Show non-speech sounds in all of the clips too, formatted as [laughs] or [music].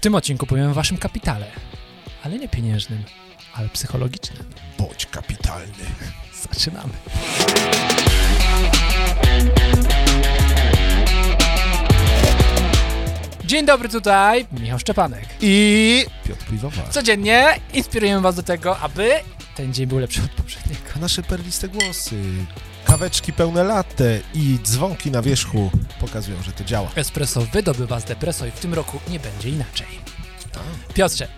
W tym odcinku powiem o waszym kapitale, ale nie pieniężnym, ale psychologicznym. Bądź kapitalny. [laughs] Zaczynamy. Dzień dobry tutaj, Michał Szczepanek. I Piotr Piwowar. Codziennie inspirujemy was do tego, aby ten dzień był lepszy od poprzedniego. Nasze perliste głosy, kaweczki pełne latte i dzwonki na wierzchu pokazują, że to działa. Espresso wydobywa z depreso i w tym roku nie będzie inaczej. Piotrze,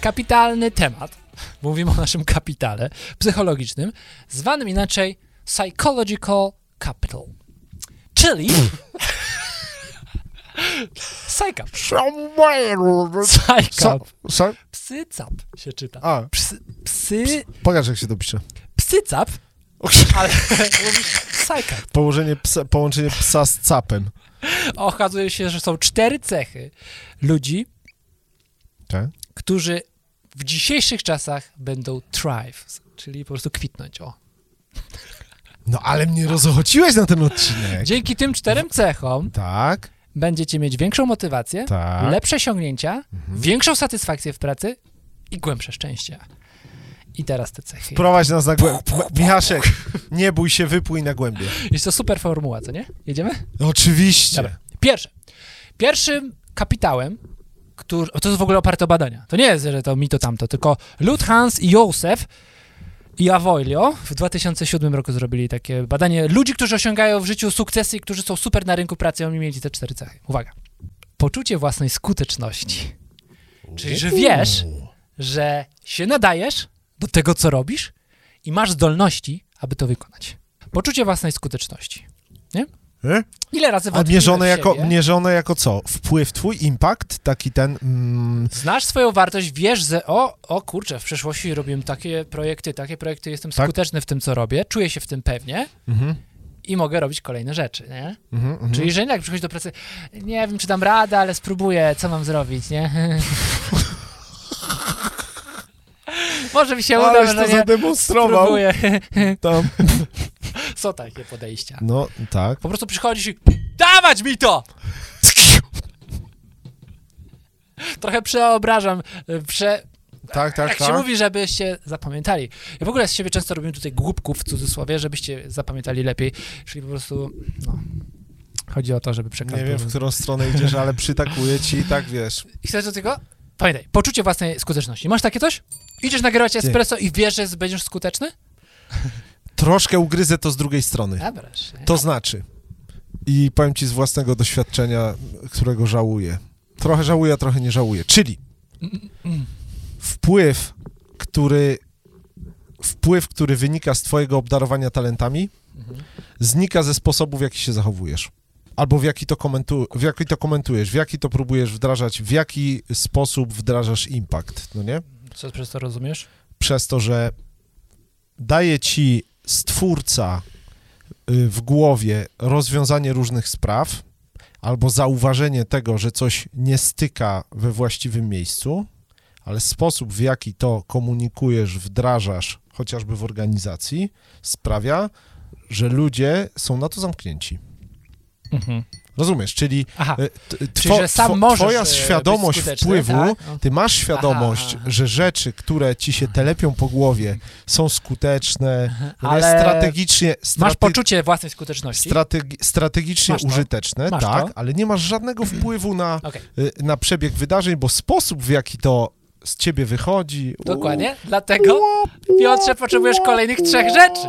kapitalny temat. Mówimy o naszym kapitale psychologicznym, zwanym inaczej psychological capital. Czyli. [laughs] Psychap. So, Psycap się czyta. a, Psy, psy, pokaż jak się to pisze. psycap, [laughs] ale [laughs] mówisz psychap. Położenie psa, połączenie psa z capem. Okazuje się, że są cztery cechy ludzi, Tak? którzy w dzisiejszych czasach będą thrive, czyli po prostu kwitnąć. O. No ale mnie rozochociłeś na ten odcinek. Dzięki tym czterem cechom Tak, będziecie mieć większą motywację, tak. lepsze osiągnięcia, Mhm. większą satysfakcję w pracy i głębsze szczęście. I teraz te cechy. Prowadź nas na głębię. Michaszek, nie bój się, wypłyń na głębie. Jest to super formuła, co nie? Jedziemy? Oczywiście. Dobra. Pierwsze. Pierwszym kapitałem, który, to jest w ogóle oparte o badania. To nie jest, że to mi to tamto, tylko Luthans i Józef i Avoilio w 2007 roku zrobili takie badanie ludzi, którzy osiągają w życiu sukcesy i którzy są super na rynku pracy, oni mieli te cztery cechy. Uwaga. Poczucie własnej skuteczności. Czyli, że wiesz, że się nadajesz do tego, co robisz i masz zdolności, aby to wykonać. Poczucie własnej skuteczności. E? Ile razy A mierzone jako, siebie? mierzone jako co? Wpływ twój, impact, taki ten... Mm, Znasz swoją wartość, wiesz, że o, o kurczę, w przeszłości robiłem takie projekty, takie projekty, jestem Tak. skuteczny w tym, co robię, czuję się w tym pewnie mhm, i mogę robić kolejne rzeczy, nie? mhm, mhm. Czyli, że jak przychodzi do pracy, nie wiem, czy dam radę, ale spróbuję, co mam zrobić, nie? [laughs] Może mi się uda, Aleś może to nie. zademonstrował. Spróbuję. Tam. [laughs] Są takie podejścia. No, tak. Po prostu przychodzisz i dawać mi to! [laughs] Trochę przeobrażam, y, prze, Tak, tak, Jak tak. się mówi, żebyście zapamiętali. Ja w ogóle z siebie często robię tutaj głupków w cudzysłowie, żebyście zapamiętali lepiej. Czyli po prostu, no, chodzi o to, żeby przekazać. Nie wiem, w którą stronę idziesz, ale przytakuję ci i tak wiesz. [laughs] I chcesz do tego? Pamiętaj, poczucie własnej skuteczności. Masz takie coś? Idziesz nagrywać espresso i wiesz, że będziesz skuteczny? Troszkę ugryzę to z drugiej strony. Dobra. To znaczy, i powiem ci z własnego doświadczenia, którego żałuję. Trochę żałuję, a trochę nie żałuję. Czyli wpływ, który wpływ, który wynika z twojego obdarowania talentami, znika ze sposobu, w jaki się zachowujesz. Albo w jaki, to komentu, w jaki to komentujesz, w jaki to próbujesz wdrażać, w jaki sposób wdrażasz impact, no nie? Co przez to rozumiesz? Przez to, że daje ci stwórca y, w głowie rozwiązanie różnych spraw albo zauważenie tego, że coś nie styka we właściwym miejscu, ale sposób, w jaki to komunikujesz, wdrażasz, chociażby w organizacji, sprawia, że ludzie są na to zamknięci. Rozumiesz? Czyli Aha, t- czyli że sam możesz twoja e, świadomość wpływu tak? No. ty masz świadomość, Aha, że rzeczy, które ci się telepią po głowie, są skuteczne, Ale strategicznie, Masz strate, poczucie własnej skuteczności? strategi, strategicznie Masz to. użyteczne, Masz tak, to. ale nie masz żadnego wpływu na, Okej, y, na przebieg wydarzeń, bo sposób, w jaki to z ciebie wychodzi... dokładnie. Dlatego, Piotrze, potrzebujesz kolejnych trzech rzeczy.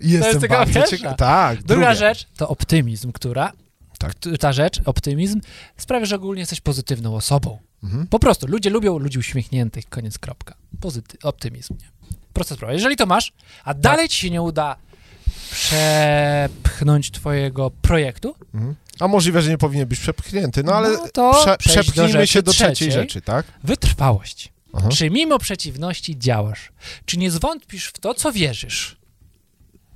Jestem tylko bardzo pierwsza. ciekaw. Tak, Druga druga rzecz to optymizm, która. Tak. Ta rzecz, optymizm, sprawia, że ogólnie jesteś pozytywną osobą. Mhm. Po prostu ludzie lubią ludzi uśmiechniętych, koniec kropka. Pozyty optymizm. Nie? Prosta sprawa. Jeżeli to masz, a dalej ci się nie uda przepchnąć twojego projektu, Mhm. A możliwe, że nie powinien być przepchnięty, no ale No to prze, do przepchnijmy rzeczy się do trzeciej trzeciej. rzeczy, tak? wytrwałość. Aha. Czy mimo przeciwności działasz? Czy nie zwątpisz w to, co wierzysz?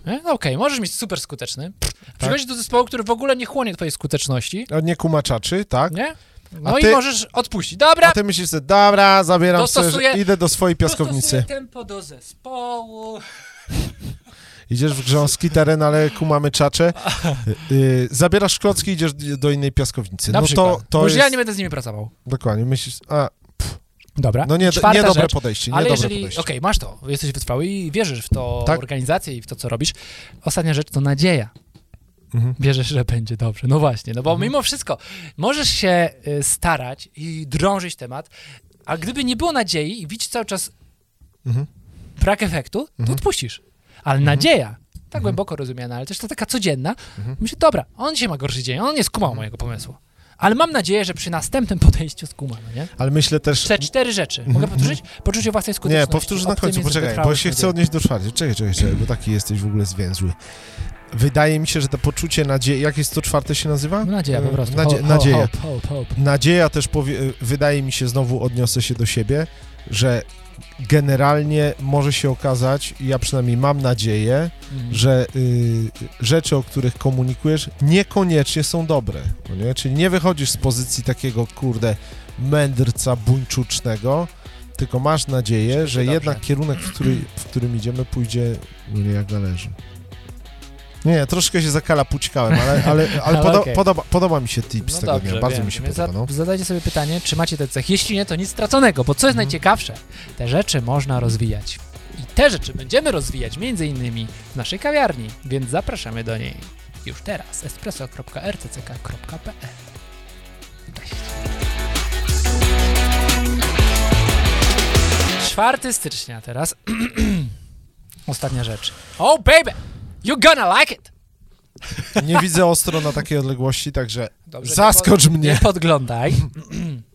Nie? No Okej, możesz mieć super skuteczny. Przychodzisz do zespołu, który w ogóle nie chłonie twojej skuteczności, A Nie kumaczaczy, tak? nie? No A i ty- możesz odpuścić. Dobra, A ty myślisz sobie, dobra, zabieram sobie, idę do swojej piaskownicy. tempo do zespołu. [laughs] Idziesz w grząski teren, ale kumamy czacze. Y, zabierasz klocki, idziesz do innej piaskownicy. Na no przykład. to, to Bo jest... ja nie będę z nimi pracował. Dokładnie, myślisz... A, Dobra. no nie, Czwarta niedobre rzecz, podejście, Ale niedobre jeżeli, podejście. okej, masz to, jesteś wytrwały i wierzysz w to Tak. organizację i w to, co robisz. Ostatnia rzecz to nadzieja. Mhm. Wierzysz, że będzie dobrze. No właśnie, no bo Mhm. mimo wszystko możesz się y, starać i drążyć temat, a gdyby nie było nadziei i widzisz cały czas Mhm. brak efektu, to Mhm. odpuścisz. Ale nadzieja, tak głęboko rozumiana, ale też to taka codzienna, Mhm. myślę, dobra, on dzisiaj ma gorszy dzień, on nie skumał mojego pomysłu. Ale mam nadzieję, że przy następnym [laughs] podejściu skuma, no nie? Ale myślę też... Te cztery rzeczy. Mogę powtórzyć? Poczucie własnej Nie, skuteczności. powtórz na końcu, poczekaj, bo się chcę odnieść do czwartej. Czekaj, czekaj, czekaj, bo taki jesteś w ogóle zwięzły. Wydaje mi się, że to poczucie nadziei... Jak jest to czwarte się nazywa? No nadzieja po Y, prostu. Nadzie... Hope, nadzieja. Hope, hope. Nadzieja też powie... wydaje mi się, znowu odniosę się do siebie, że generalnie może się okazać, ja przynajmniej mam nadzieję, Mhm. że y, rzeczy, o których komunikujesz, niekoniecznie są dobre. No nie? Czyli nie wychodzisz z pozycji takiego, kurde, mędrca buńczucznego, tylko masz nadzieję, że dobrze. jednak kierunek, w, który, w którym idziemy, pójdzie no nie jak należy. Nie, troszkę się zakalapućkałem, ale, [laughs] ale, ale, podo, okej. podoba, podoba mi się tip z No tego dobrze, dnia, bardzo wiem, mi się podoba. No. za- Zadajcie sobie pytanie, czy macie te cechy. Jeśli nie, to nic straconego, bo co jest Mhm. najciekawsze? Te rzeczy można rozwijać. I te rzeczy będziemy rozwijać między innymi w naszej kawiarni, więc zapraszamy do niej już teraz. espresso.rtck.pl Cześć. 4 stycznia teraz. [clears throat] Ostatnia rzecz. Oh baby, you gonna like it! Nie widzę ostro na takiej odległości, także Dobrze, nie zaskocz pod- mnie. Nie podglądaj. [clears throat]